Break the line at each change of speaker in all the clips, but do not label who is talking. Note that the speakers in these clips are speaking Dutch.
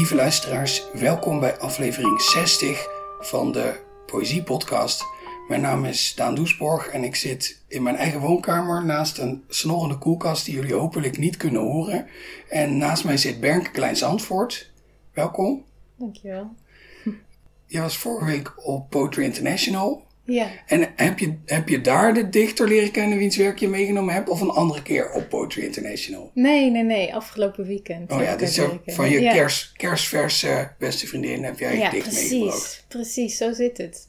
Lieve luisteraars, welkom bij aflevering 60 van de Poëzie Podcast. Mijn naam is Daan Doesborg en ik zit in mijn eigen woonkamer naast een snorrende koelkast die jullie hopelijk niet kunnen horen. En naast mij zit Bernke Klein-Zandvoort. Welkom.
Dankjewel.
Je was vorige week op Poetry International.
Ja.
En heb je, heb je daar de dichter leren kennen wiens werk je meegenomen hebt? Of een andere keer op Poetry International?
Nee, nee, nee. Afgelopen weekend.
Oh ja, zo
leren
van je
ja.
kers, kerstverse beste vriendin heb jij je
Ja,
meegebracht.
precies. Precies, zo zit het.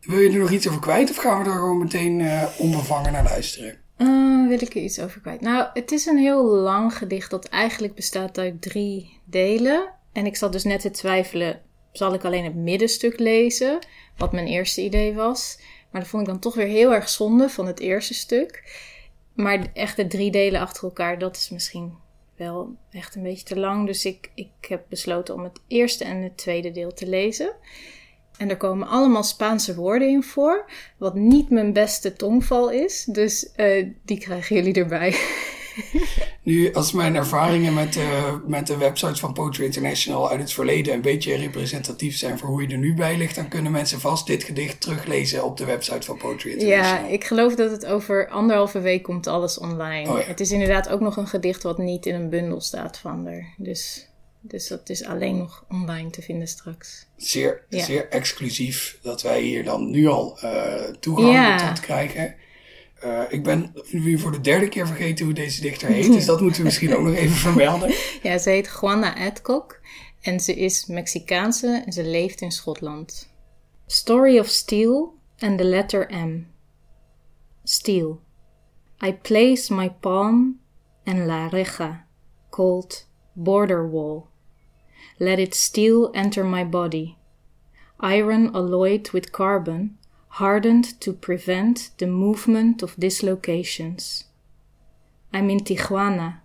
Wil je er nog iets over kwijt of gaan we er gewoon meteen eh, onbevangen naar luisteren?
Eh, wil ik er iets over kwijt? Nou, het is een heel lang gedicht dat eigenlijk bestaat uit drie delen. En ik zat dus net te twijfelen, zal ik alleen het middenstuk lezen? Wat mijn eerste idee was. Maar dat vond ik dan toch weer heel erg zonde van het eerste stuk. Maar echt de drie delen achter elkaar, dat is misschien wel echt een beetje te lang. Dus ik, ik heb besloten om het eerste en het tweede deel te lezen. En er komen allemaal Spaanse woorden in voor, wat niet mijn beste tongval is. Dus eh, die krijgen jullie erbij.
Nu, als mijn ervaringen met, met de websites van Poetry International uit het verleden een beetje representatief zijn voor hoe je er nu bij ligt, dan kunnen mensen vast dit gedicht teruglezen op de website van Poetry International.
Ja, ik geloof dat het over anderhalve week komt alles online.
Oh ja.
Het is inderdaad ook nog een gedicht wat niet in een bundel staat van er. Dus, dus dat is alleen nog online te vinden straks.
Zeer,
Ja.
zeer exclusief dat wij hier dan nu al eh, toegang
Ja.
tot krijgen. Eh, ik ben nu voor de derde keer vergeten hoe deze dichter heet, dus dat moeten we misschien ook nog even vermelden.
Ja, ze heet Juana Adcock en ze is Mexicaanse en ze leeft in Schotland. Story of Steel and the letter M. Steel. I place my palm and la reja, called border wall. Let it steel enter my body. Iron alloyed with carbon, hardened to prevent the movement of dislocations. I'm in Tijuana,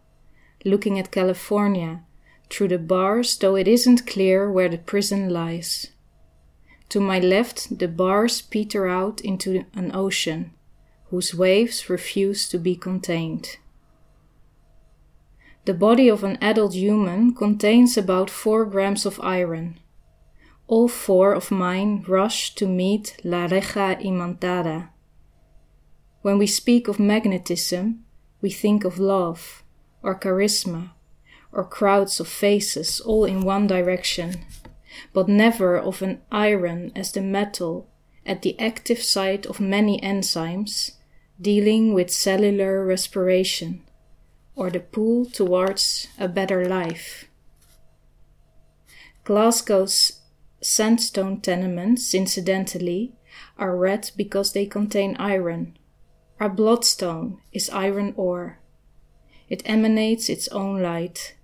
looking at California through the bars, though it isn't clear where the prison lies. To my left, the bars peter out into an ocean whose waves refuse to be contained. The body of an adult human contains about 4 grams of iron. All four of mine rush to meet La Reja Imantada. When we speak of magnetism, we think of love, or charisma, or crowds of faces all in one direction, but never of an iron as the metal at the active site of many enzymes dealing with cellular respiration, or the pull towards a better life. Glasgow's sandstone tenements, incidentally, are red because they contain iron. Our bloodstone is iron ore. It emanates its own light.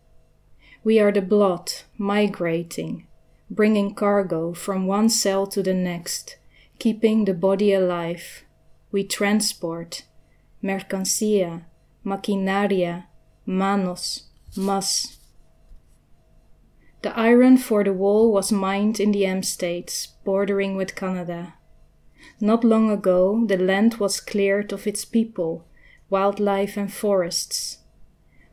We are the blood, migrating, bringing cargo from one cell to the next, keeping the body alive. We transport mercancía, maquinaria, manos, mas. The iron for the wall was mined in the M states, bordering with Canada. Not long ago, the land was cleared of its people, wildlife, and forests.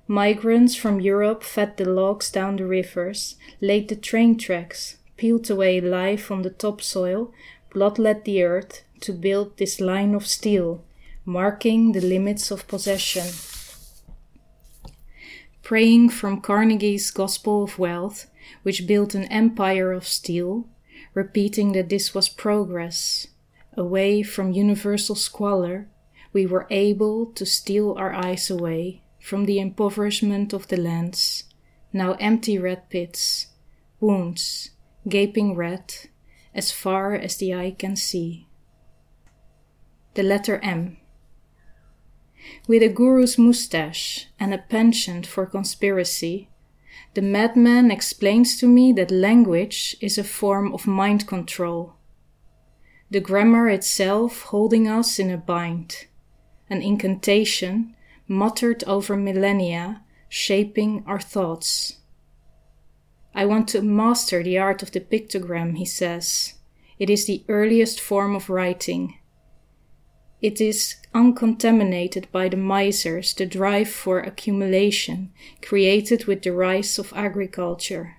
Migrants from Europe fed the logs down the rivers, laid the train tracks, peeled away life on the topsoil, bloodlet the earth to build this line of steel, marking the limits of possession. Praying from Carnegie's Gospel of Wealth, which built an empire of steel, repeating that this was progress, away from universal squalor, we were able to steal our eyes away from the impoverishment of the lands, now empty red pits, wounds, gaping red, as far as the eye can see. The letter M. With a guru's mustache and a penchant for conspiracy, the madman explains to me that language is a form of mind control. The grammar itself holding us in a bind, an incantation muttered over millennia, shaping our thoughts. I want to master the art of the pictogram, he says. It is the earliest form of writing. It is uncontaminated by the misers, the drive for accumulation created with the rise of agriculture.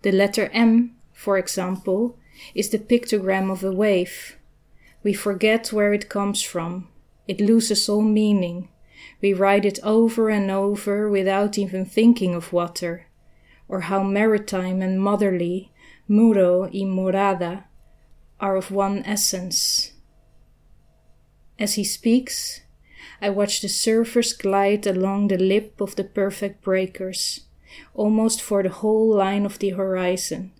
The letter M, for example, is the pictogram of a wave. We forget where it comes from. It loses all meaning. We write it over and over without even thinking of water, or how maritime and motherly muro y morada are of one essence. As he speaks, I watch the surfers glide along the lip of the perfect breakers, almost for the whole line of the horizon,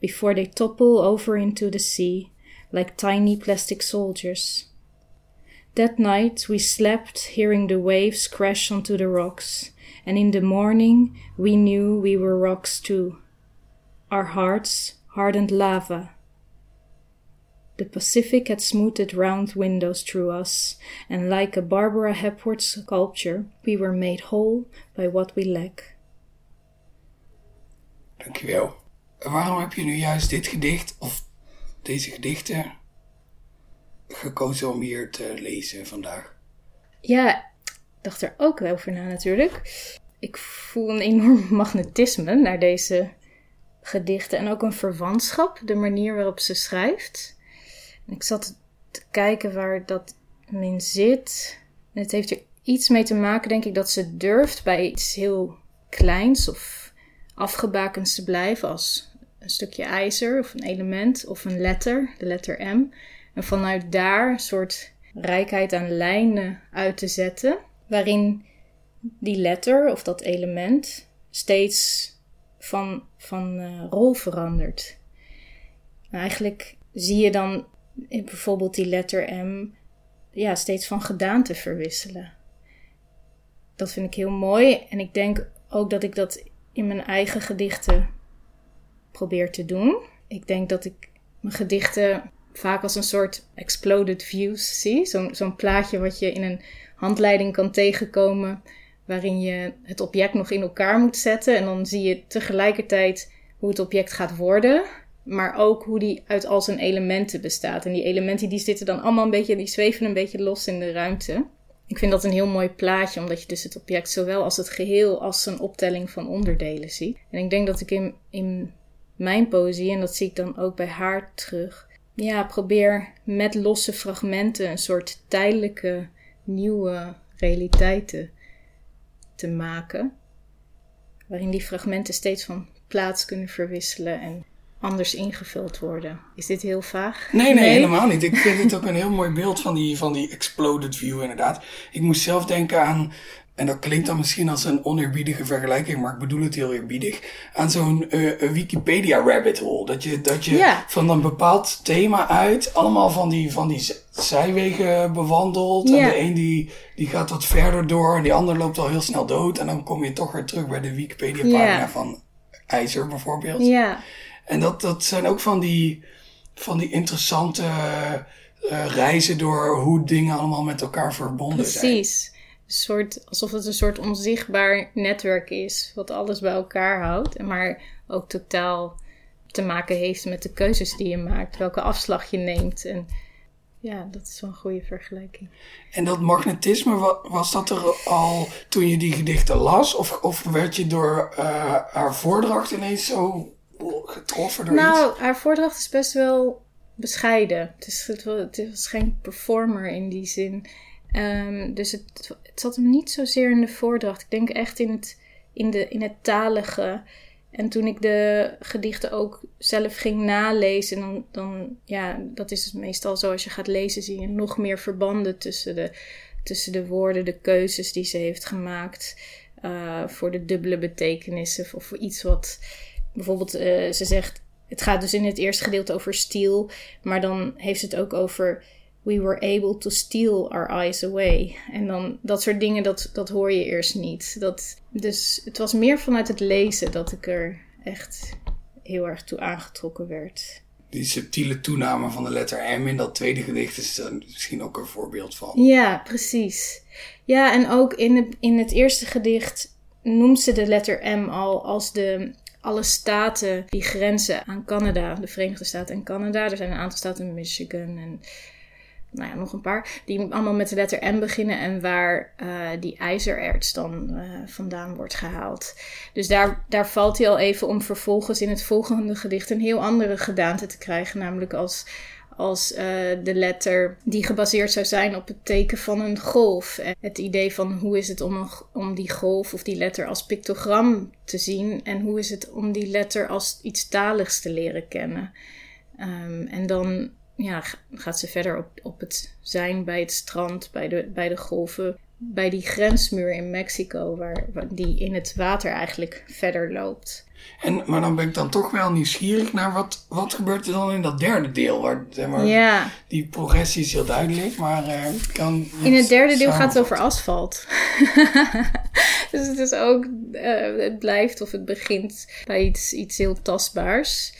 before they topple over into the sea like tiny plastic soldiers. That night we slept hearing the waves crash onto the rocks, and in the morning we knew we were rocks too. Our hearts hardened lava. The Pacific had smoothed round windows through us, and like a Barbara Hepworth sculpture, we were made whole by what we lack.
Dankjewel. Waarom heb je nu juist dit gedicht, of deze gedichten, gekozen om hier te lezen vandaag?
Ja, ik dacht er ook over na natuurlijk. Ik voel een enorm magnetisme naar deze gedichten en ook een verwantschap, de manier waarop ze schrijft. En ik zat te kijken waar dat in zit. En het heeft er iets mee te maken, denk ik, dat ze durft bij iets heel kleins of afgebakends te blijven, als een stukje ijzer of een element of een letter, de letter M. En vanuit daar een soort rijkheid aan lijnen uit te zetten, waarin die letter of dat element steeds van, van uh, rol verandert. Eigenlijk zie je dan bijvoorbeeld die letter M ja, steeds van gedaante verwisselen. Dat vind ik heel mooi en ik denk ook dat ik dat in mijn eigen gedichten probeer te doen. Ik denk dat ik mijn gedichten vaak als een soort exploded views zie. Zo'n zo'n plaatje wat je in een handleiding kan tegenkomen, waarin je het object nog in elkaar moet zetten. En dan zie je tegelijkertijd hoe het object gaat worden, maar ook hoe die uit al zijn elementen bestaat. En die elementen die zitten dan allemaal een beetje, die zweven een beetje los in de ruimte. Ik vind dat een heel mooi plaatje, omdat je dus het object zowel als het geheel als een optelling van onderdelen ziet. En ik denk dat ik in, in mijn poëzie, en dat zie ik dan ook bij haar terug, ja, probeer met losse fragmenten een soort tijdelijke nieuwe realiteiten te maken. Waarin die fragmenten steeds van plaats kunnen verwisselen en anders ingevuld worden. Is dit heel vaag?
Nee, nee, helemaal niet. Ik vind het ook een heel mooi beeld van die, van die exploded view inderdaad. Ik moest zelf denken aan en dat klinkt dan misschien als een oneerbiedige vergelijking, maar ik bedoel het heel eerbiedig, aan zo'n uh, Wikipedia rabbit hole. Dat je, dat je van een bepaald thema uit allemaal van die, van die zijwegen bewandelt. En de een die, die gaat wat verder door en die ander loopt al heel snel dood. En dan kom je toch weer terug bij de Wikipedia pagina van IJzer bijvoorbeeld.
Ja.
En dat, dat zijn ook van die, van die interessante uh, reizen door hoe dingen allemaal met elkaar verbonden
Precies.
zijn.
Precies soort, alsof het een soort onzichtbaar netwerk is, wat alles bij elkaar houdt, maar ook totaal te maken heeft met de keuzes die je maakt, welke afslag je neemt. En ja, dat is wel een goede vergelijking.
En dat magnetisme, was dat er al toen je die gedichten las? Of, of werd je door uh, haar voordracht ineens zo getroffen door
nou,
iets?
haar voordracht is best wel bescheiden. Het is, het is geen performer in die zin. Um, dus het, het zat hem niet zozeer in de voordracht. Ik denk echt in het, in, de, in het talige. En toen ik de gedichten ook zelf ging nalezen, dan, dan ja, dat is het meestal zo als je gaat lezen, zie je nog meer verbanden tussen de, tussen de woorden, de keuzes die ze heeft gemaakt. Uh, voor de dubbele betekenissen of voor iets wat bijvoorbeeld, uh, ze zegt, het gaat dus in het eerste gedeelte over stiel, maar dan heeft ze het ook over we were able to steal our eyes away. En dan dat soort dingen, dat, dat hoor je eerst niet. Dat, dus het was meer vanuit het lezen dat ik er echt heel erg toe aangetrokken werd.
Die subtiele toename van de letter M in dat tweede gedicht is er misschien ook een voorbeeld van.
Ja, precies. Ja, en ook in het, in het eerste gedicht noemt ze de letter M al als de alle staten die grenzen aan Canada, de Verenigde Staten en Canada. Er zijn een aantal staten, Michigan en nou ja, nog een paar, die allemaal met de letter M beginnen en waar uh, die ijzererts dan uh, vandaan wordt gehaald. Dus daar, daar valt hij al even om vervolgens in het volgende gedicht een heel andere gedaante te krijgen, namelijk als, als uh, de letter die gebaseerd zou zijn op het teken van een golf. Het idee van hoe is het om, om die golf of die letter als pictogram te zien en hoe is het om die letter als iets taligs te leren kennen. Um, en dan ja, gaat ze verder op, op het zijn bij het strand, bij de, bij de golven, bij die grensmuur in Mexico, waar, die in het water eigenlijk verder loopt.
En, maar dan ben ik dan toch wel nieuwsgierig naar wat, wat gebeurt er dan in dat derde deel? Waar, zeg maar,
ja.
Die progressie is heel duidelijk, maar uh, kan.
In het derde deel gaat het over asfalt. dus het is ook, uh, het blijft of het begint bij iets, iets heel tastbaars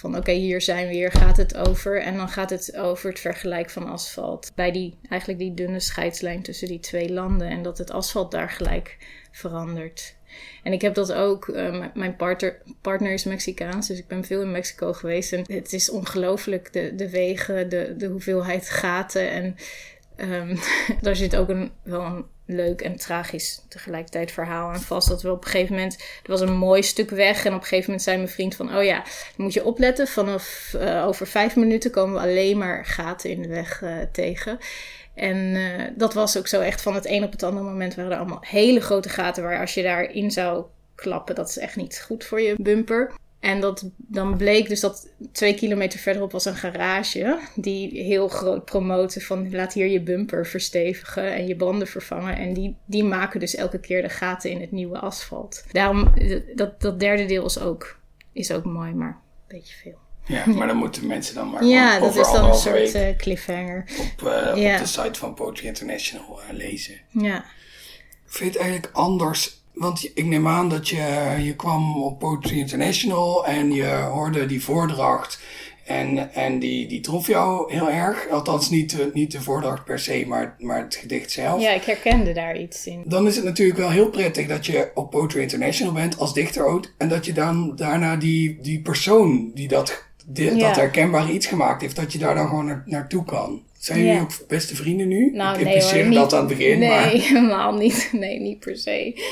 van oké, hier zijn we, hier gaat het over. En dan gaat het over het vergelijk van asfalt. Bij die, eigenlijk die dunne scheidslijn tussen die twee landen. En dat het asfalt daar gelijk verandert. En ik heb dat ook, uh, mijn partner, partner is Mexicaans, dus ik ben veel in Mexico geweest. En het is ongelooflijk, de, de wegen, de, de hoeveelheid gaten. En um, daar zit ook een, wel een leuk en tragisch tegelijkertijd verhaal aan vast. Dat we op een gegeven moment, er was een mooi stuk weg. En op een gegeven moment zei mijn vriend van, oh ja, moet je opletten. Vanaf uh, over vijf minuten komen we alleen maar gaten in de weg uh, tegen. En uh, dat was ook zo echt van het een op het andere moment waren er allemaal hele grote gaten waar als je daarin zou klappen, dat is echt niet goed voor je bumper. En dat, dan bleek dus dat twee kilometer verderop was een garage die heel groot promoten van laat hier je bumper verstevigen en je banden vervangen. En die, die maken dus elke keer de gaten in het nieuwe asfalt. Daarom, dat, dat derde deel is ook, is ook mooi, maar een beetje veel.
Ja, maar dan moeten mensen dan maar
Ja, dat is dan een soort uh, cliffhanger.
Op, uh, ja. op de site van Poetry International uh, lezen.
Ja.
Vind je het eigenlijk anders want ik neem aan dat je, je kwam op Poetry International en je hoorde die voordracht. En, en die, die trof jou heel erg. Althans, niet, de, niet de voordracht per se, maar, maar het gedicht zelf.
Ja, ik herkende daar iets in.
Dan is het natuurlijk wel heel prettig dat je op Poetry International bent als dichter ook. En dat je dan daarna die, die persoon die dat, ja. dat herkenbare iets gemaakt heeft, dat je daar dan gewoon naar, naartoe kan. Zijn jullie ook beste vrienden nu?
Nou,
ik
nee
dat aan het begin.
Nee,
maar...
helemaal niet. Nee, niet per se.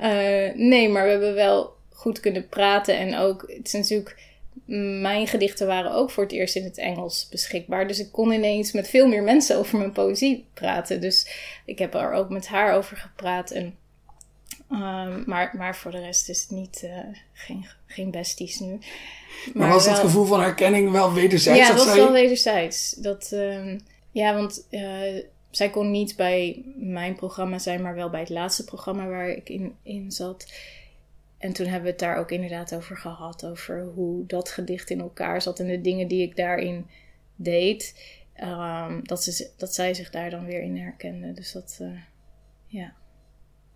Uh, nee, maar we hebben wel goed kunnen praten. En ook, het is natuurlijk, mijn gedichten waren ook voor het eerst in het Engels beschikbaar. Dus ik kon ineens met veel meer mensen over mijn poëzie praten. Dus ik heb er ook met haar over gepraat. En, uh, maar, maar voor de rest is het niet, uh, geen, geen besties nu.
Maar, maar was wel, het gevoel van herkenning wel wederzijds?
Ja, dat was wel wederzijds. Dat, uh, ja, want zij kon niet bij mijn programma zijn, maar wel bij het laatste programma waar ik in, in zat. En toen hebben we het daar ook inderdaad over gehad. Over hoe dat gedicht in elkaar zat en de dingen die ik daarin deed. Um, dat, ze, dat zij zich daar dan weer in herkende. Dus dat, uh, ja.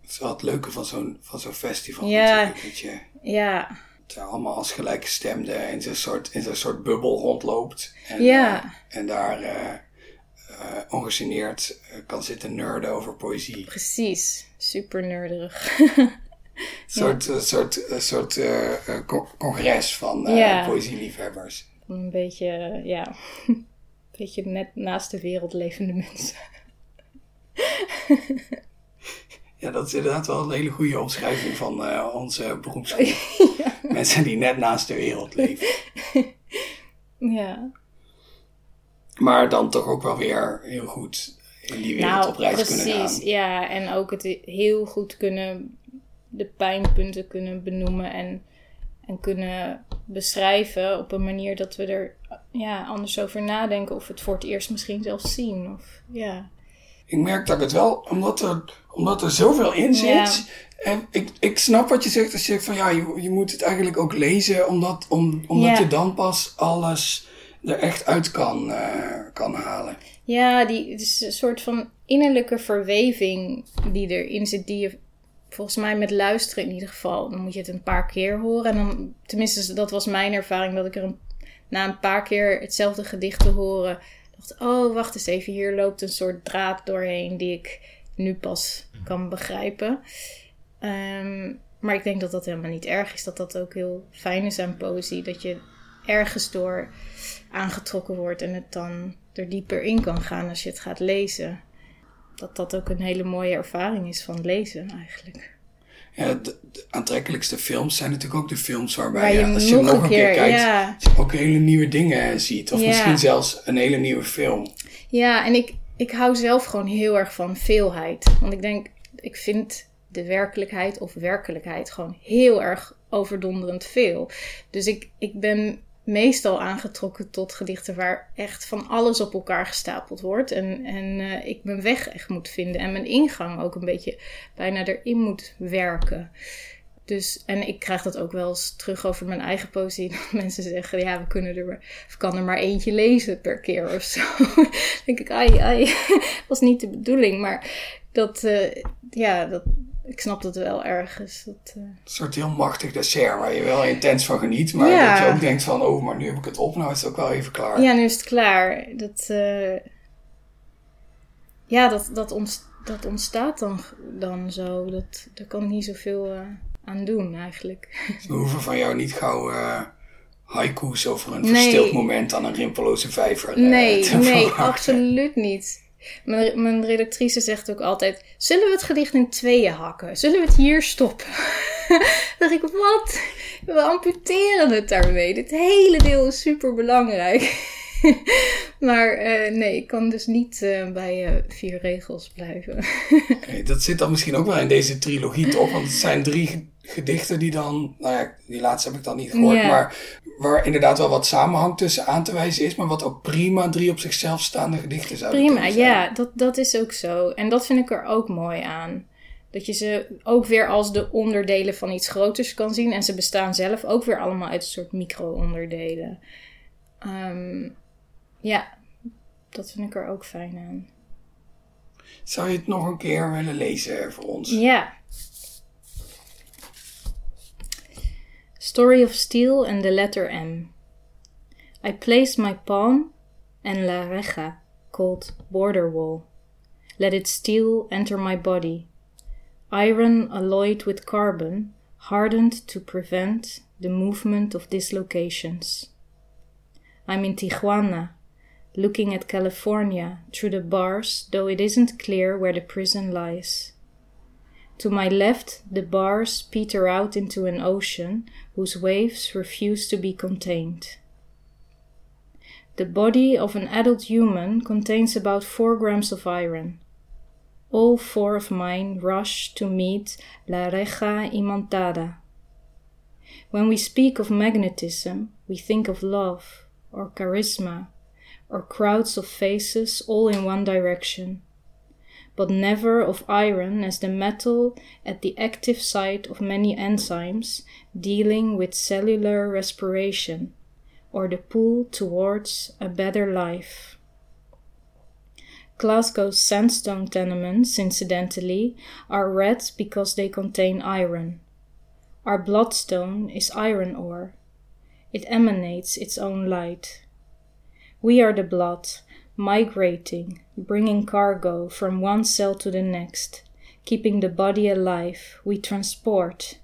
Dat is wel het leuke van zo'n, van zo'n festival
ja,
natuurlijk. Dat je
ja.
Allemaal als gelijkgestemden in zo'n soort, in zo'n soort bubbel rondloopt. En,
ja.
Uh, en daar... Uh, ongegeneerd kan zitten nerden over poëzie.
Precies, super nerderig.
Een soort, ja. soort, soort congres van ja. poëzieliefhebbers.
Een beetje, ja, een beetje net naast de wereld levende mensen.
ja, dat is inderdaad wel een hele goede omschrijving van onze beroepsgroep. ja. Mensen die net naast de wereld leven.
ja.
Maar dan toch ook wel weer heel goed in die wereld
nou,
op reis
precies,
kunnen gaan.
Ja, en ook het heel goed kunnen, de pijnpunten kunnen benoemen en, en kunnen beschrijven op een manier dat we er ja, anders over nadenken of het voor het eerst misschien zelfs zien. Of, ja.
Ik merk dat ik het wel, omdat er, omdat er zoveel in zit. En ik, ik snap wat je zegt als je zegt van ja, je, je moet het eigenlijk ook lezen, omdat, om, omdat je dan pas alles er echt uit kan, uh, kan halen.
Ja, die, het is een soort van innerlijke verweving die erin zit, die je volgens mij met luisteren in ieder geval, dan moet je het een paar keer horen. En dan, tenminste, dat was mijn ervaring, dat ik er een, na een paar keer hetzelfde gedicht te horen, oh, wacht eens even, hier loopt een soort draad doorheen die ik nu pas kan begrijpen. Um, maar ik denk dat dat helemaal niet erg is, dat dat ook heel fijn is aan poëzie, dat je ergens door aangetrokken wordt en het dan er dieper in kan gaan als je het gaat lezen. Dat dat ook een hele mooie ervaring is van lezen eigenlijk.
Ja, de, de aantrekkelijkste films zijn natuurlijk ook de films waarbij
Waar je
als je
nog
nog
een
keer
keer-
kijkt,
ja.
ook hele nieuwe dingen ziet. Of misschien zelfs een hele nieuwe film.
Ja, en ik, ik hou zelf gewoon heel erg van veelheid. Want ik denk, ik vind de werkelijkheid of werkelijkheid gewoon heel erg overdonderend veel. Dus ik, ik ben meestal aangetrokken tot gedichten waar echt van alles op elkaar gestapeld wordt. En, en eh, ik mijn weg echt moet vinden. En mijn ingang ook een beetje bijna erin moet werken. Dus, en ik krijg dat ook wel eens terug over mijn eigen poëzie. Dat mensen zeggen, ja, we kunnen er of kan er maar eentje lezen per keer of zo. Dan denk ik, ai, ai, was niet de bedoeling. Maar dat, eh, ja, dat, ik snap dat wel ergens. Dat, eh,
Een soort heel machtig dessert waar je wel intens van geniet. Maar
Ja.
dat je ook denkt van, oh, maar nu heb ik het op. Nou is het ook wel even klaar.
Ja, nu is het klaar. Dat, eh, ja, dat, dat, ont- dat ontstaat dan, dan zo. Dat, daar kan ik niet zoveel eh, aan doen eigenlijk.
We hoeven van jou niet gauw eh haiku's over een
Nee.
verstild moment aan een rimpeloze vijver eh,
Nee, nee, absoluut niet. Mijn, mijn redactrice zegt ook altijd: Zullen we het gedicht in tweeën hakken? Zullen we het hier stoppen? Dacht ik: Wat? We amputeren het daarmee. Dit hele deel is super belangrijk. maar eh, nee, ik kan dus niet eh, bij eh, vier regels blijven.
Dat zit dan misschien ook wel in deze trilogie toch? Want het zijn drie gedichten die dan, nou ja, die laatste heb ik dan niet gehoord, maar waar inderdaad wel wat samenhang tussen aan te wijzen is, maar wat ook prima drie op zichzelf staande gedichten zouden
Prima,
zijn.
ja, dat, dat is ook zo. En dat vind ik er ook mooi aan. Dat je ze ook weer als de onderdelen van iets groters kan zien. En ze bestaan zelf ook weer allemaal uit een soort micro-onderdelen. Ehm, ja, dat vind ik er ook fijn aan.
Zou je het nog een keer willen lezen voor ons?
Ja. Story of Steel and the letter M. I placed my palm and la reja, called border wall. Let its steel enter my body. Iron alloyed with carbon, hardened to prevent the movement of dislocations. I'm in Tijuana, looking at California through the bars, though it isn't clear where the prison lies. To my left, the bars peter out into an ocean whose waves refuse to be contained. The body of an adult human contains about 4 grams of iron. All four of mine rush to meet La Reja Imantada. When we speak of magnetism, we think of love, or charisma, or crowds of faces all in one direction but never of iron as the metal at the active site of many enzymes dealing with cellular respiration or the pull towards a better life. Glasgow's sandstone tenements, incidentally, are red because they contain iron. Our bloodstone is iron ore. It emanates its own light. We are the blood, migrating, bringing cargo from one cell to the next, keeping the body alive. We transport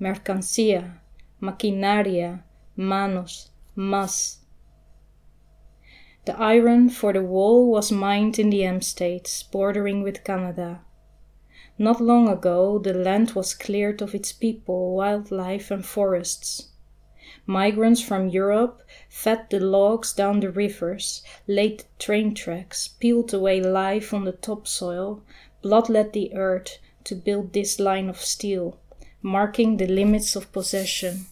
mercancía, maquinaria, manos, mas. The iron for the wall was mined in the M states, bordering with Canada. Not long ago, the land was cleared of its people, wildlife, and forests. Migrants from Europe fed the logs down the rivers, laid the train tracks, peeled away life on the topsoil, bloodlet the earth to build this line of steel, marking the limits of possession.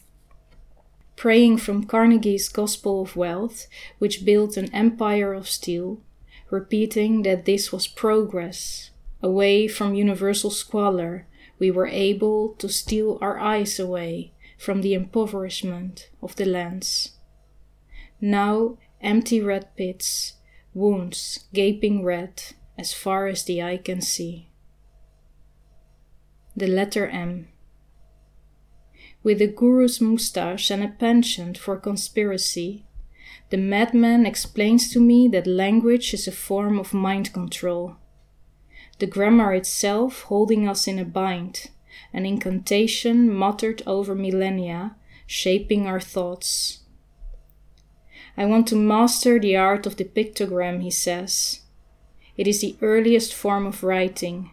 Praying from Carnegie's Gospel of Wealth, which built an empire of steel, repeating that this was progress, away from universal squalor, we were able to steal our eyes away from the impoverishment of the lands. Now empty red pits, wounds gaping red as far as the eye can see. The letter M. With a guru's moustache and a penchant for conspiracy, the madman explains to me that language is a form of mind control. The grammar itself holding us in a bind, an incantation muttered over millennia, shaping our thoughts. I want to master the art of the pictogram, he says. It is the earliest form of writing.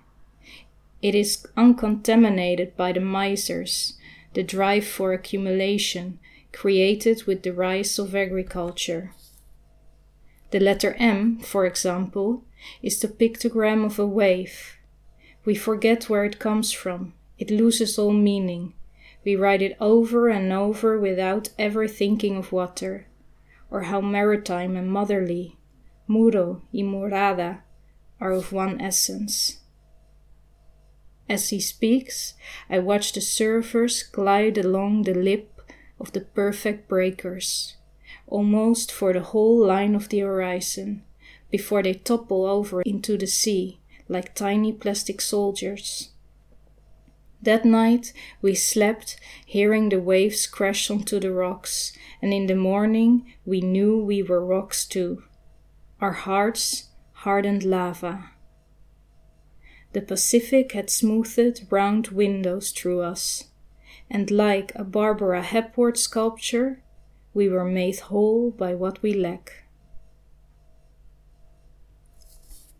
It is uncontaminated by the misers, the drive for accumulation created with the rise of agriculture. The letter M, for example, is the pictogram of a wave. We forget where it comes from, it loses all meaning. We write it over and over without ever thinking of water, or how maritime and motherly, muro y murada, are of one essence. As he speaks, I watch the surfers glide along the lip of the perfect breakers, almost for the whole line of the horizon, before they topple over into the sea like tiny plastic soldiers. That night we slept, hearing the waves crash onto the rocks, and in the morning we knew we were rocks too. Our hearts hardened lava. The Pacific had smoothed round windows through us, and like a Barbara Hepworth sculpture, we were made whole by what we lack.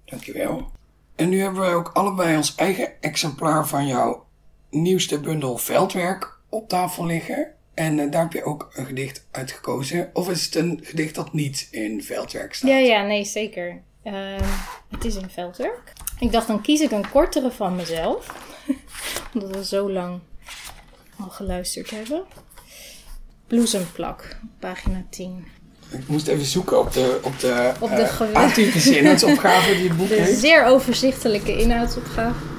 Dankjewel. En nu hebben wij ook allebei ons eigen exemplaar van jouw nieuwste bundel Veldwerk op tafel liggen. En uh, daar heb je ook een gedicht uitgekozen. Of is het een gedicht dat niet in Veldwerk staat?
Ja, ja, nee, zeker. Uh, het is in Veldwerk. Ik dacht, dan kies ik een kortere van mezelf. Omdat we zo lang al geluisterd hebben. Bloesemplak, pagina 10.
Ik moest even zoeken op de, op de, op de uh, atypische inhoudsopgave die het boek
de
heeft.
zeer overzichtelijke inhoudsopgave.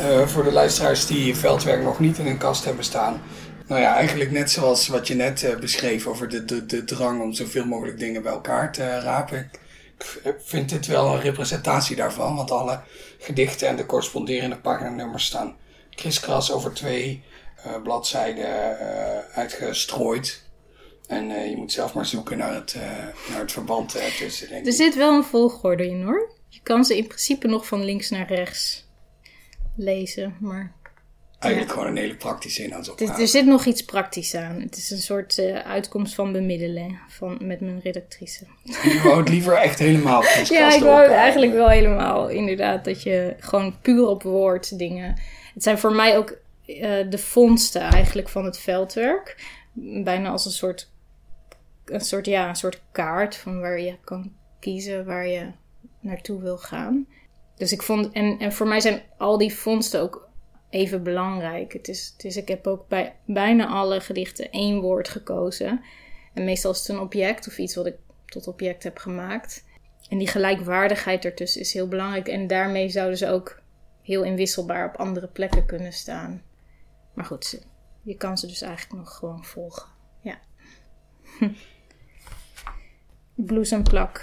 Uh, voor de luisteraars die veldwerk nog niet in een kast hebben staan. Nou ja, eigenlijk net zoals wat je net uh, beschreef over de, de, de drang om zoveel mogelijk dingen bij elkaar te rapen. Ik vind dit wel een representatie daarvan, want alle gedichten en de corresponderende paginanummers staan kriskras over twee uh, bladzijden uitgestrooid. En uh, je moet zelf maar zoeken naar het, uh, naar het verband uh, tussen. Denk
er zit wel een volgorde in hoor. Je kan ze in principe nog van links naar rechts lezen, maar.
Eigenlijk ja. gewoon een hele praktische inhoudsopgave.
Er zit nog iets praktisch aan. Het is een soort uitkomst van bemiddelen van, met mijn redactrice.
Je wou het liever echt helemaal
Ja, ik wou eigenlijk wel helemaal. Inderdaad, dat je gewoon puur op woord dingen. Het zijn voor mij ook de vondsten eigenlijk van het veldwerk. Bijna als een soort een soort, ja, een soort kaart van waar je kan kiezen waar je naartoe wil gaan. Dus ik vond, en, en voor mij zijn al die vondsten ook even belangrijk. Het is, het is, ik heb ook bij bijna alle gedichten één woord gekozen. En meestal is het een object of iets wat ik tot object heb gemaakt. En die gelijkwaardigheid ertussen is heel belangrijk. En daarmee zouden ze ook heel inwisselbaar op andere plekken kunnen staan. Maar goed, je kan ze dus eigenlijk nog gewoon volgen. Ja. Bloesemplak.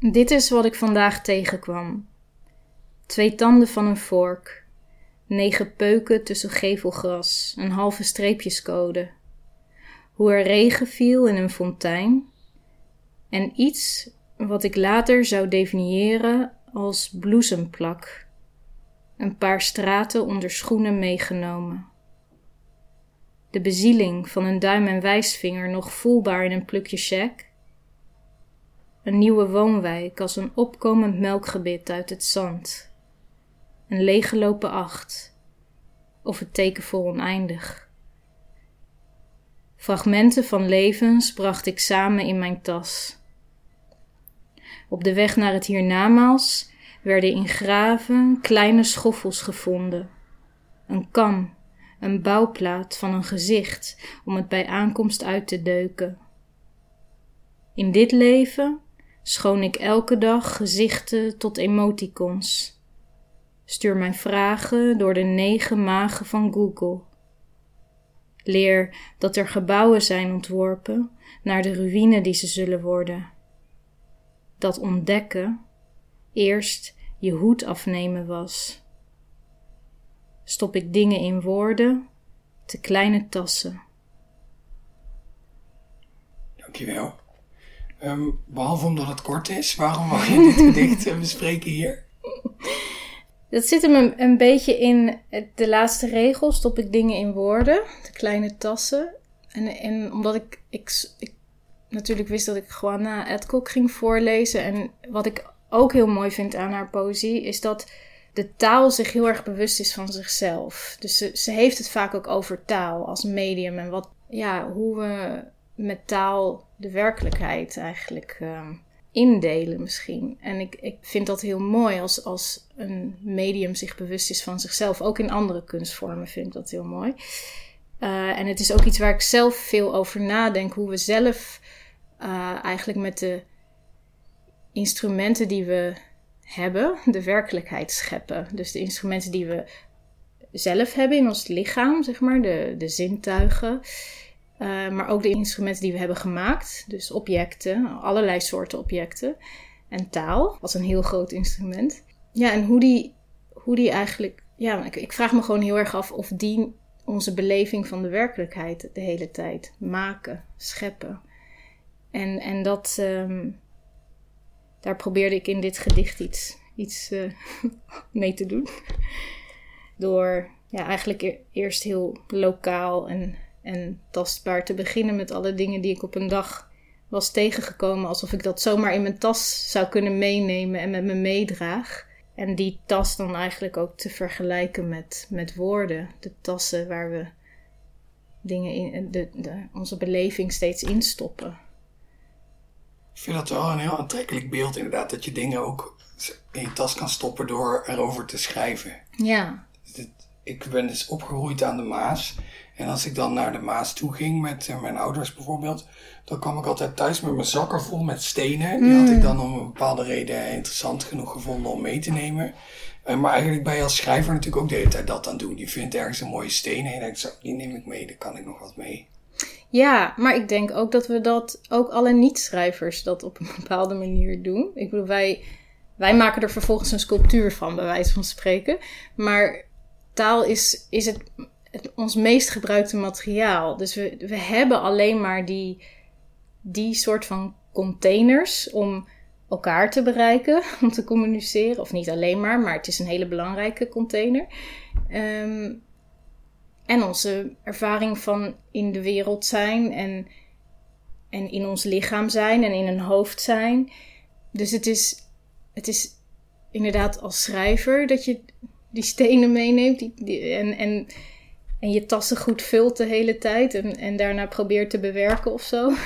Dit is wat ik vandaag tegenkwam. Twee tanden van een vork, negen peuken tussen gevelgras, een halve streepjescode. Hoe er regen viel in een fontein en iets wat ik later zou definiëren als bloesemplak. Een paar straten onder schoenen meegenomen de bezieling van een duim en wijsvinger nog voelbaar in een plukje check. Een nieuwe woonwijk als een opkomend melkgebit uit het zand. Een leeggelopen acht. Of het teken voor oneindig. Fragmenten van levens bracht ik samen in mijn tas. Op de weg naar het hiernamaals werden in graven kleine schoffels gevonden. Een kam een bouwplaat van een gezicht om het bij aankomst uit te deuken. In dit leven schoon ik elke dag gezichten tot emoticons. Stuur mijn vragen door de negen magen van Google. Leer dat er gebouwen zijn ontworpen naar de ruïne die ze zullen worden. Dat ontdekken eerst je hoed afnemen was stop ik dingen in woorden, te kleine tassen.
Dankjewel. Um, behalve omdat het kort is, waarom mag je dit gedicht bespreken hier?
Dat zit hem een, beetje in de laatste regel. Stop ik dingen in woorden, de kleine tassen. en, en omdat ik, ik, ik natuurlijk wist dat ik Juana Adcock ging voorlezen. En wat ik ook heel mooi vind aan haar poëzie, is dat de taal zich heel erg bewust is van zichzelf. Dus ze, ze heeft het vaak ook over taal als medium en wat, ja, hoe we met taal de werkelijkheid eigenlijk ehm, indelen misschien. En ik, ik vind dat heel mooi als, als een medium zich bewust is van zichzelf. Ook in andere kunstvormen vind ik dat heel mooi. Uh, en het is ook iets waar ik zelf veel over nadenk. Hoe we zelf uh, eigenlijk met de instrumenten die we hebben, de werkelijkheid scheppen. Dus de instrumenten die we zelf hebben in ons lichaam, zeg maar, de, de zintuigen. Uh, maar ook de instrumenten die we hebben gemaakt. Dus objecten, allerlei soorten objecten. En taal als een heel groot instrument. Ja, en hoe die, hoe die eigenlijk. Ja, ik, ik vraag me gewoon heel erg af of die onze beleving van de werkelijkheid de hele tijd maken, scheppen. En, en dat, um, daar probeerde ik in dit gedicht iets, iets uh, mee te doen. Door ja, eigenlijk e-, eerst heel lokaal en, en tastbaar te beginnen met alle dingen die ik op een dag was tegengekomen. Alsof ik dat zomaar in mijn tas zou kunnen meenemen en met me meedraag. En die tas dan eigenlijk ook te vergelijken met, met woorden. De tassen waar we dingen in, de, de, onze beleving steeds instoppen.
Ik vind dat wel een heel aantrekkelijk beeld, inderdaad. Dat je dingen ook in je tas kan stoppen door erover te schrijven.
Ja.
Ik ben dus opgegroeid aan de Maas. En als ik dan naar de Maas toe ging met eh, mijn ouders bijvoorbeeld, dan kwam ik altijd thuis met mijn zakken vol met stenen. Die had ik mm. dan om een bepaalde reden interessant genoeg gevonden om mee te nemen. Eh, maar eigenlijk ben je als schrijver natuurlijk ook de hele tijd dat aan doen. Je vindt ergens een mooie steen en je denkt, zo, die neem ik mee, daar kan ik nog wat mee.
Ja, maar ik denk ook dat we dat, ook alle niet-schrijvers dat op een bepaalde manier doen. Ik bedoel, wij, wij maken er vervolgens een sculptuur van, bij wijze van spreken. Maar taal is, is het, het ons meest gebruikte materiaal. Dus we, we hebben alleen maar die, die soort van containers om elkaar te bereiken, om te communiceren. Of niet alleen maar, maar het is een hele belangrijke container. Um, en onze ervaring van in de wereld zijn en, en in ons lichaam zijn en in een hoofd zijn. Dus het is, het is inderdaad als schrijver dat je die stenen meeneemt die, en, en, en je tassen goed vult de hele tijd en, en daarna probeert te bewerken of zo.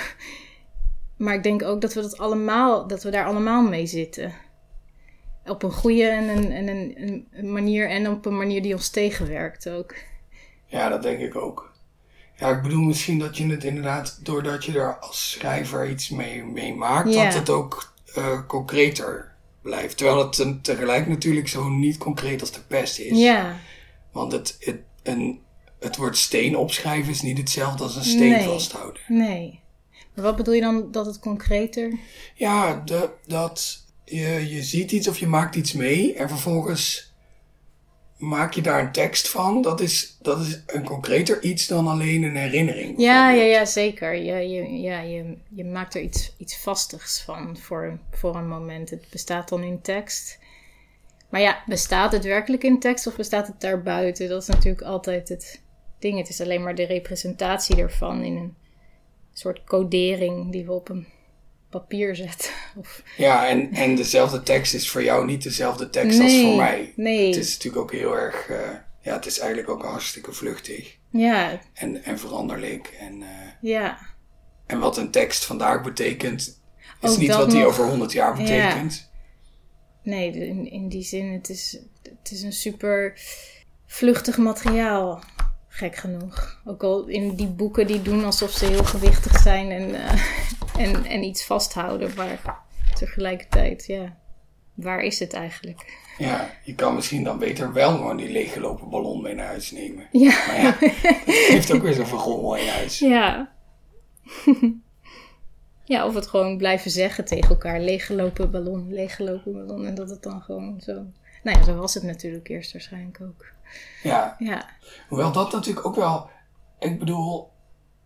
Maar ik denk ook dat we dat allemaal, dat we daar allemaal mee zitten. Op een goede en een, en een, een manier en op een manier die ons tegenwerkt ook.
Ja, dat denk ik ook. Ja, ik bedoel misschien dat je het inderdaad, doordat je er als schrijver iets mee, mee maakt, dat het ook uh, concreter blijft. Terwijl het tegelijk natuurlijk zo niet concreet als de pest is.
Ja.
Want het, het, een, het woord steen opschrijven is niet hetzelfde als een steen vasthouden.
Nee. Maar wat bedoel je dan dat het concreter?
Ja, de, dat je, je ziet iets of je maakt iets mee en vervolgens maak je daar een tekst van. Dat is, dat is een concreter iets dan alleen een herinnering.
Ja, ja, ja zeker. Je, je, ja, je, je maakt er iets, iets vastigs van voor, voor een moment. Het bestaat dan in tekst. Maar ja, bestaat het werkelijk in tekst of bestaat het daarbuiten? Dat is natuurlijk altijd het ding. Het is alleen maar de representatie ervan in een soort codering die we op een papier zet. Of...
Ja, en, en dezelfde tekst is voor jou niet dezelfde tekst als voor mij.
Nee.
Het is natuurlijk ook heel erg, uh, ja, het is eigenlijk ook hartstikke vluchtig.
Ja.
En, en veranderlijk. En, uh,
ja.
En wat een tekst vandaag betekent, is niet wat die over honderd jaar betekent. Ja.
Nee, in, in die zin, het is, het is een super vluchtig materiaal gek genoeg. Ook al in die boeken die doen alsof ze heel gewichtig zijn en, uh, en, en iets vasthouden. Maar tegelijkertijd, ja, waar is het eigenlijk?
Ja, je kan misschien dan beter wel gewoon die leeggelopen ballon mee naar huis nemen.
Ja.
Maar ja, het heeft ook weer zo'n vergommel in huis.
Ja. ja, of het gewoon blijven zeggen tegen elkaar. Leeggelopen ballon, leeggelopen ballon. En dat het dan gewoon zo... Nou ja, zo was het natuurlijk eerst waarschijnlijk ook.
Ja.
ja.
Hoewel dat natuurlijk ook wel... Ik bedoel,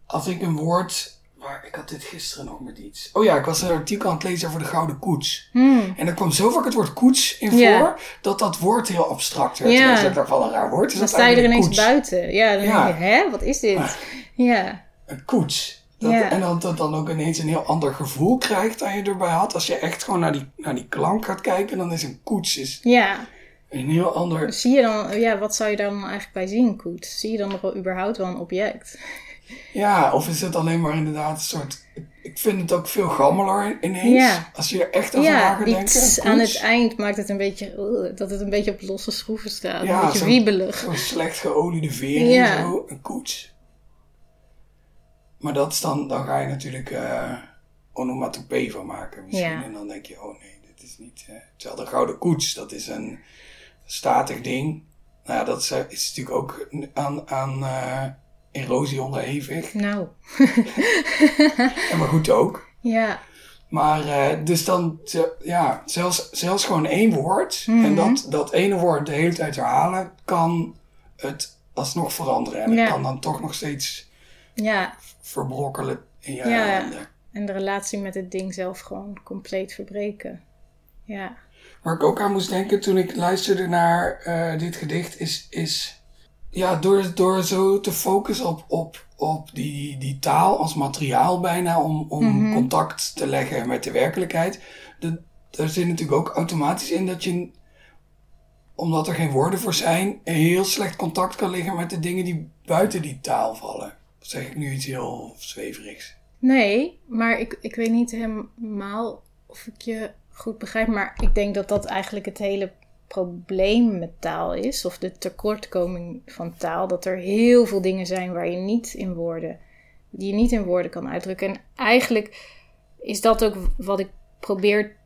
als ik een woord maar ik had dit gisteren nog met iets. Oh ja, ik was een artikel aan het lezen over de Gouden Koets.
Hmm.
En er kwam zo vaak het woord koets in voor, dat dat woord heel abstract werd. Ja. En ik dacht wel een raar woord. Is
dan sta je er ineens buiten. Ja, dan denk je, hè, wat is dit? Ja.
een koets. Dat,
Ja.
En dat het dan ook ineens een heel ander gevoel krijgt dan je erbij had. Als je echt gewoon naar die, naar die klank gaat kijken, dan is een koets is
Ja,
een heel ander...
zie je dan, ja, wat zou je daar dan eigenlijk bij zien, Koet? Zie je dan nog wel überhaupt wel een object?
Ja, of is het alleen maar inderdaad een soort... Ik vind het ook veel gammeler ineens.
Ja.
Als je er echt over na
Ja,
gaat denken. een
aan
koets.
het eind maakt het een beetje, uh, dat het een beetje op losse schroeven staat.
Ja,
een beetje
zo-
wiebelig.
Zo'n slecht geoliede vering
Ja.
en zo, een koets. Maar dat is dan, dan ga je natuurlijk eh onomatopee van maken misschien. En dan denk je, oh nee, dit is niet... eh hetzelfde gouden koets, dat is een statig ding. Nou ja, dat is, eh, is natuurlijk ook aan, aan eh, erosie onderhevig.
Nou,
En maar goed ook.
ja,
Maar eh, dus dan, ja, zelfs, zelfs gewoon één woord.
Mhm.
En dat, dat ene woord de hele tijd herhalen, kan het alsnog veranderen. En
Ja.
het kan dan toch nog steeds
ja.
verbrokkelen in je
Ja.
handen.
En de relatie met het ding zelf gewoon compleet verbreken. Ja,
Waar ik ook aan moest denken toen ik luisterde naar eh, dit gedicht, is, is ja, door, door zo te focussen op, op, op die, die taal als materiaal bijna, om, om contact te leggen met de werkelijkheid. De, daar zit natuurlijk ook automatisch in dat je, omdat er geen woorden voor zijn, heel slecht contact kan liggen met de dingen die buiten die taal vallen. Of zeg ik nu iets heel zweverigs?
Nee, maar ik, ik weet niet helemaal of ik je goed begrijp. Maar ik denk dat dat eigenlijk het hele probleem met taal is. Of de tekortkoming van taal. Dat er heel veel dingen zijn waar je niet in woorden, die je niet in woorden kan uitdrukken. En eigenlijk is dat ook wat ik probeer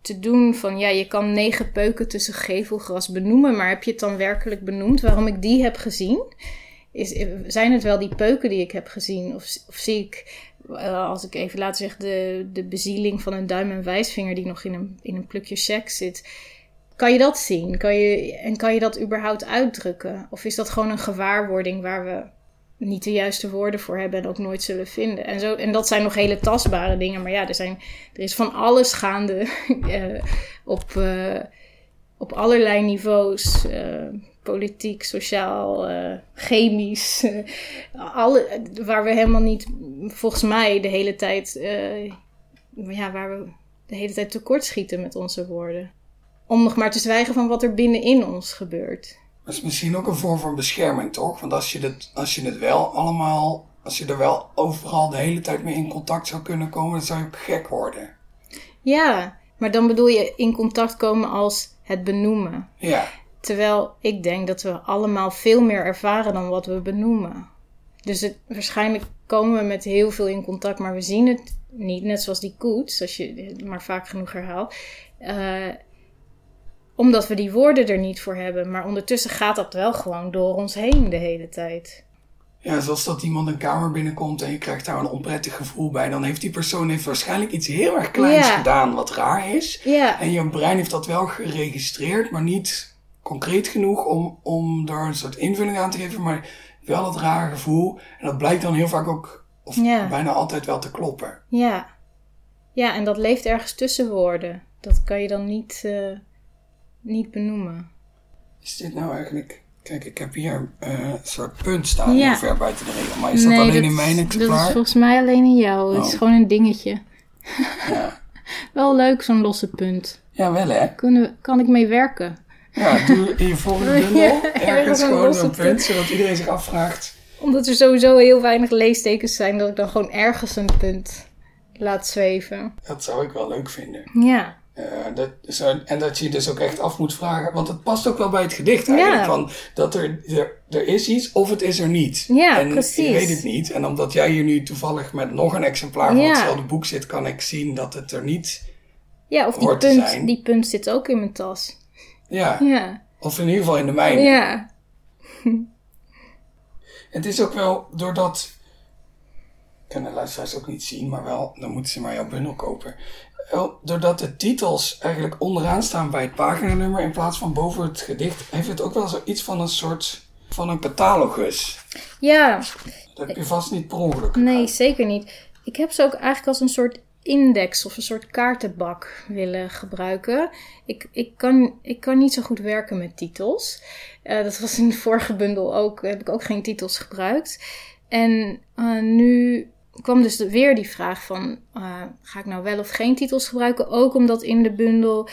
te doen. Van ja, je kan negen peuken tussen gevelgras benoemen. Maar heb je het dan werkelijk benoemd? Waarom ik die heb gezien? Is, zijn het wel die peuken die ik heb gezien? Of, of zie ik, eh, als ik even laat zeggen, de, de bezieling van een duim en wijsvinger die nog in een, in een plukje seks zit? Kan je dat zien? Kan je, en kan je dat überhaupt uitdrukken? Of is dat gewoon een gewaarwording waar we niet de juiste woorden voor hebben en ook nooit zullen vinden? En, zo, en dat zijn nog hele tastbare dingen. Maar ja, er, zijn, er is van alles gaande eh, op, eh, op allerlei niveaus. Politiek, sociaal, eh, chemisch. eh, alle, waar we helemaal niet, volgens mij, de hele tijd, eh, ja, waar we de hele tijd tekortschieten met onze woorden. Om nog maar te zwijgen van wat er binnenin ons gebeurt.
Dat is misschien ook een vorm van bescherming, toch? Want als je, het, als je het wel allemaal, als je er wel overal de hele tijd mee in contact zou kunnen komen, dan zou je ook gek worden.
Ja, maar dan bedoel je in contact komen als het benoemen.
Ja,
Terwijl ik denk dat we allemaal veel meer ervaren dan wat we benoemen. Dus het, waarschijnlijk komen we met heel veel in contact, maar we zien het niet. Net zoals die koets, als je het maar vaak genoeg herhaalt. Eh, omdat we die woorden er niet voor hebben. Maar ondertussen gaat dat wel gewoon door ons heen de hele tijd.
ja, zoals dat iemand een kamer binnenkomt en je krijgt daar een onprettig gevoel bij, dan heeft die persoon heeft waarschijnlijk iets heel erg kleins gedaan wat raar is.
Ja,
En je brein heeft dat wel geregistreerd, maar niet concreet genoeg om, om er een soort invulling aan te geven, maar wel dat rare gevoel. En dat blijkt dan heel vaak ook, of
Ja.
bijna altijd wel te kloppen.
ja. Ja, en dat leeft ergens tussen woorden. Dat kan je dan niet, eh, niet benoemen.
Is dit nou eigenlijk... Kijk, ik heb hier eh, een soort punt staan,
Ja.
ver buiten de regel. Maar is dat alleen in mijn
dat
exemplaar?
is volgens mij alleen in jou. Het is
Oh.
gewoon een dingetje.
Ja.
Wel leuk, zo'n losse punt.
ja, wel hè?
Kunnen kan ik mee werken?
Ja, doe in je volgende bundel ergens gewoon een
punt.
zodat iedereen zich afvraagt.
Omdat er sowieso heel weinig leestekens zijn, dat ik dan gewoon ergens een punt laat zweven.
Dat zou ik wel leuk vinden.
Ja,
Eh, dat, zo, en dat je dus ook echt af moet vragen, want het past ook wel bij het gedicht eigenlijk.
Ja.
Van dat er, er, er is iets of het is er niet.
Ja,
en
precies.
je weet het niet. En omdat jij hier nu toevallig met nog een exemplaar van
Ja.
hetzelfde boek zit, kan ik zien dat het er niet.
ja of die punt, die punt zit ook in mijn tas.
Ja,
Ja,
of in ieder geval in de mijne.
ja,
Het is ook wel doordat. Kunnen de luisteraars ook niet zien, maar wel, dan moeten ze maar jouw bundel kopen. Wel, Doordat de titels eigenlijk onderaan staan bij het paginanummer in plaats van boven het gedicht, heeft het ook wel zoiets van een soort van een catalogus.
ja.
Dat heb je vast niet per ongeluk.
Nee, zeker niet. Ik heb ze ook eigenlijk als een soort index of een soort kaartenbak willen gebruiken. Ik, ik, kan, ik kan niet zo goed werken met titels. Eh, dat was in de vorige bundel ook, heb ik ook geen titels gebruikt. En uh, nu kwam dus weer die vraag van, uh, ga ik nou wel of geen titels gebruiken? Ook omdat in de bundel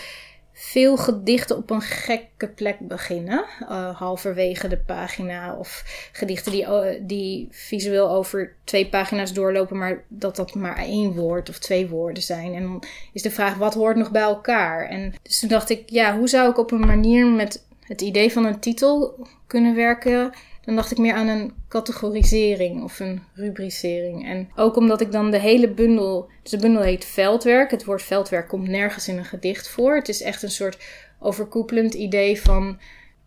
veel gedichten op een gekke plek beginnen, uh, halverwege de pagina. Of gedichten die, die visueel over twee pagina's doorlopen, maar dat dat maar één woord of twee woorden zijn. En dan is de vraag, wat hoort nog bij elkaar? En dus toen dacht ik, ja, hoe zou ik op een manier met het idee van een titel kunnen werken dan dacht ik meer aan een categorisering of een rubricering. En ook omdat ik dan de hele bundel, dus de bundel heet veldwerk. Het woord veldwerk komt nergens in een gedicht voor. Het is echt een soort overkoepelend idee van,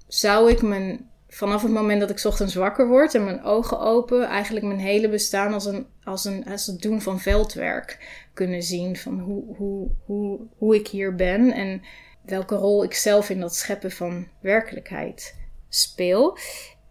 zou ik mijn, vanaf het moment dat ik ochtends wakker word en mijn ogen open, eigenlijk mijn hele bestaan als, een, als, een, als het doen van veldwerk kunnen zien. Van hoe, hoe, hoe, hoe ik hier ben en welke rol ik zelf in dat scheppen van werkelijkheid speel.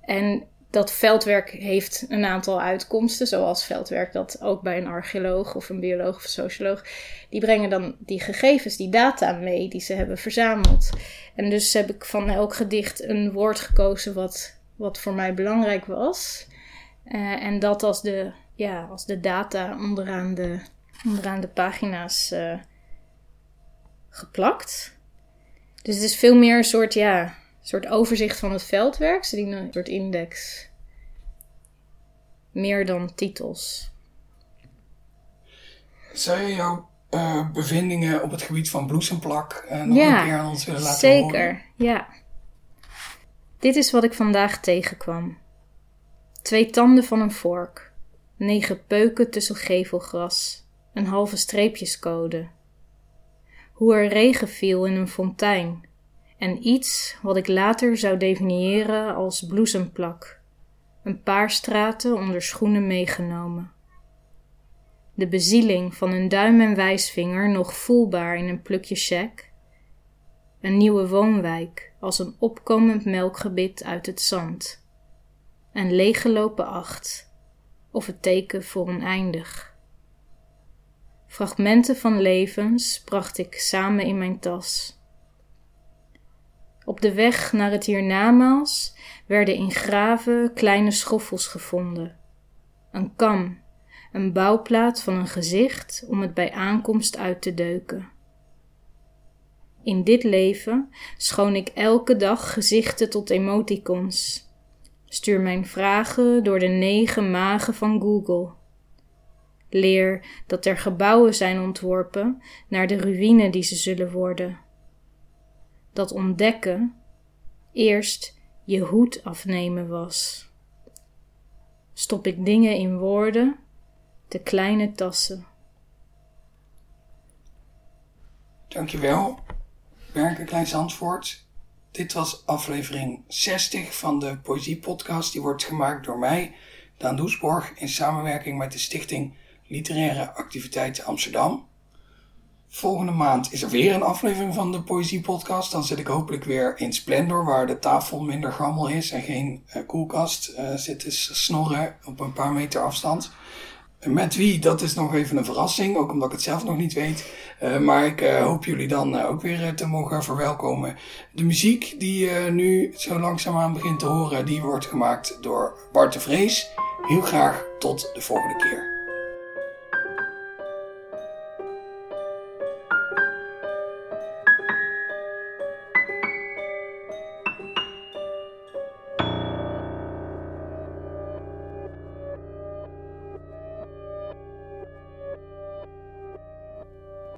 En dat veldwerk heeft een aantal uitkomsten, zoals veldwerk dat ook bij een archeoloog of een bioloog of een socioloog. Die brengen dan die gegevens, die data mee die ze hebben verzameld. En dus heb ik van elk gedicht een woord gekozen wat, wat voor mij belangrijk was. Uh, en dat als de, ja, als de data onderaan de, onderaan de pagina's uh, geplakt. Dus het is veel meer een soort, ja, soort overzicht van het veldwerk. Ze dienen een soort index. Meer dan titels.
Zou je jouw uh, bevindingen op het gebied van bloesemplak uh, nog
ja,
een keer aan ons willen laten
zeker,
horen?
Zeker, ja. Dit is wat ik vandaag tegenkwam. Twee tanden van een vork. Negen peuken tussen gevelgras. Een halve streepjescode. Hoe er regen viel in een fontein en iets wat ik later zou definiëren als bloesemplak, een paar straten onder schoenen meegenomen. De bezieling van een duim en wijsvinger nog voelbaar in een plukje check. Een nieuwe woonwijk als een opkomend melkgebit uit het zand. Een leeggelopen acht, of het teken voor oneindig. Fragmenten van levens bracht ik samen in mijn tas op de weg naar het hiernamaals werden in graven kleine schoffels gevonden. Een kam, een bouwplaat van een gezicht om het bij aankomst uit te deuken. In dit leven schoon ik elke dag gezichten tot emoticons. Stuur mijn vragen door de negen magen van Google. Leer dat er gebouwen zijn ontworpen naar de ruïne die ze zullen worden dat ontdekken eerst je hoed afnemen was. Stop ik dingen in woorden, te kleine tassen.
Dankjewel, Berke Klein Zandvoort. Dit was aflevering 60 van de Poëzie-podcast. Die wordt gemaakt door mij, Daan Doesborg, in samenwerking met de Stichting Literaire Activiteiten Amsterdam. Volgende maand is er weer een aflevering van de Poëzie Podcast. Dan zit ik hopelijk weer in Splendor, waar de tafel minder gammel is en geen uh, koelkast uh, zit te snorren op een paar meter afstand. Met wie, dat is nog even een verrassing, ook omdat ik het zelf nog niet weet. Uh, maar ik hoop jullie dan ook weer te mogen verwelkomen. De muziek die je nu zo langzaamaan begint te horen, die wordt gemaakt door Bart de Vrees. Heel graag tot de volgende keer.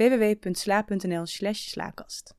www.sla.nl slaakast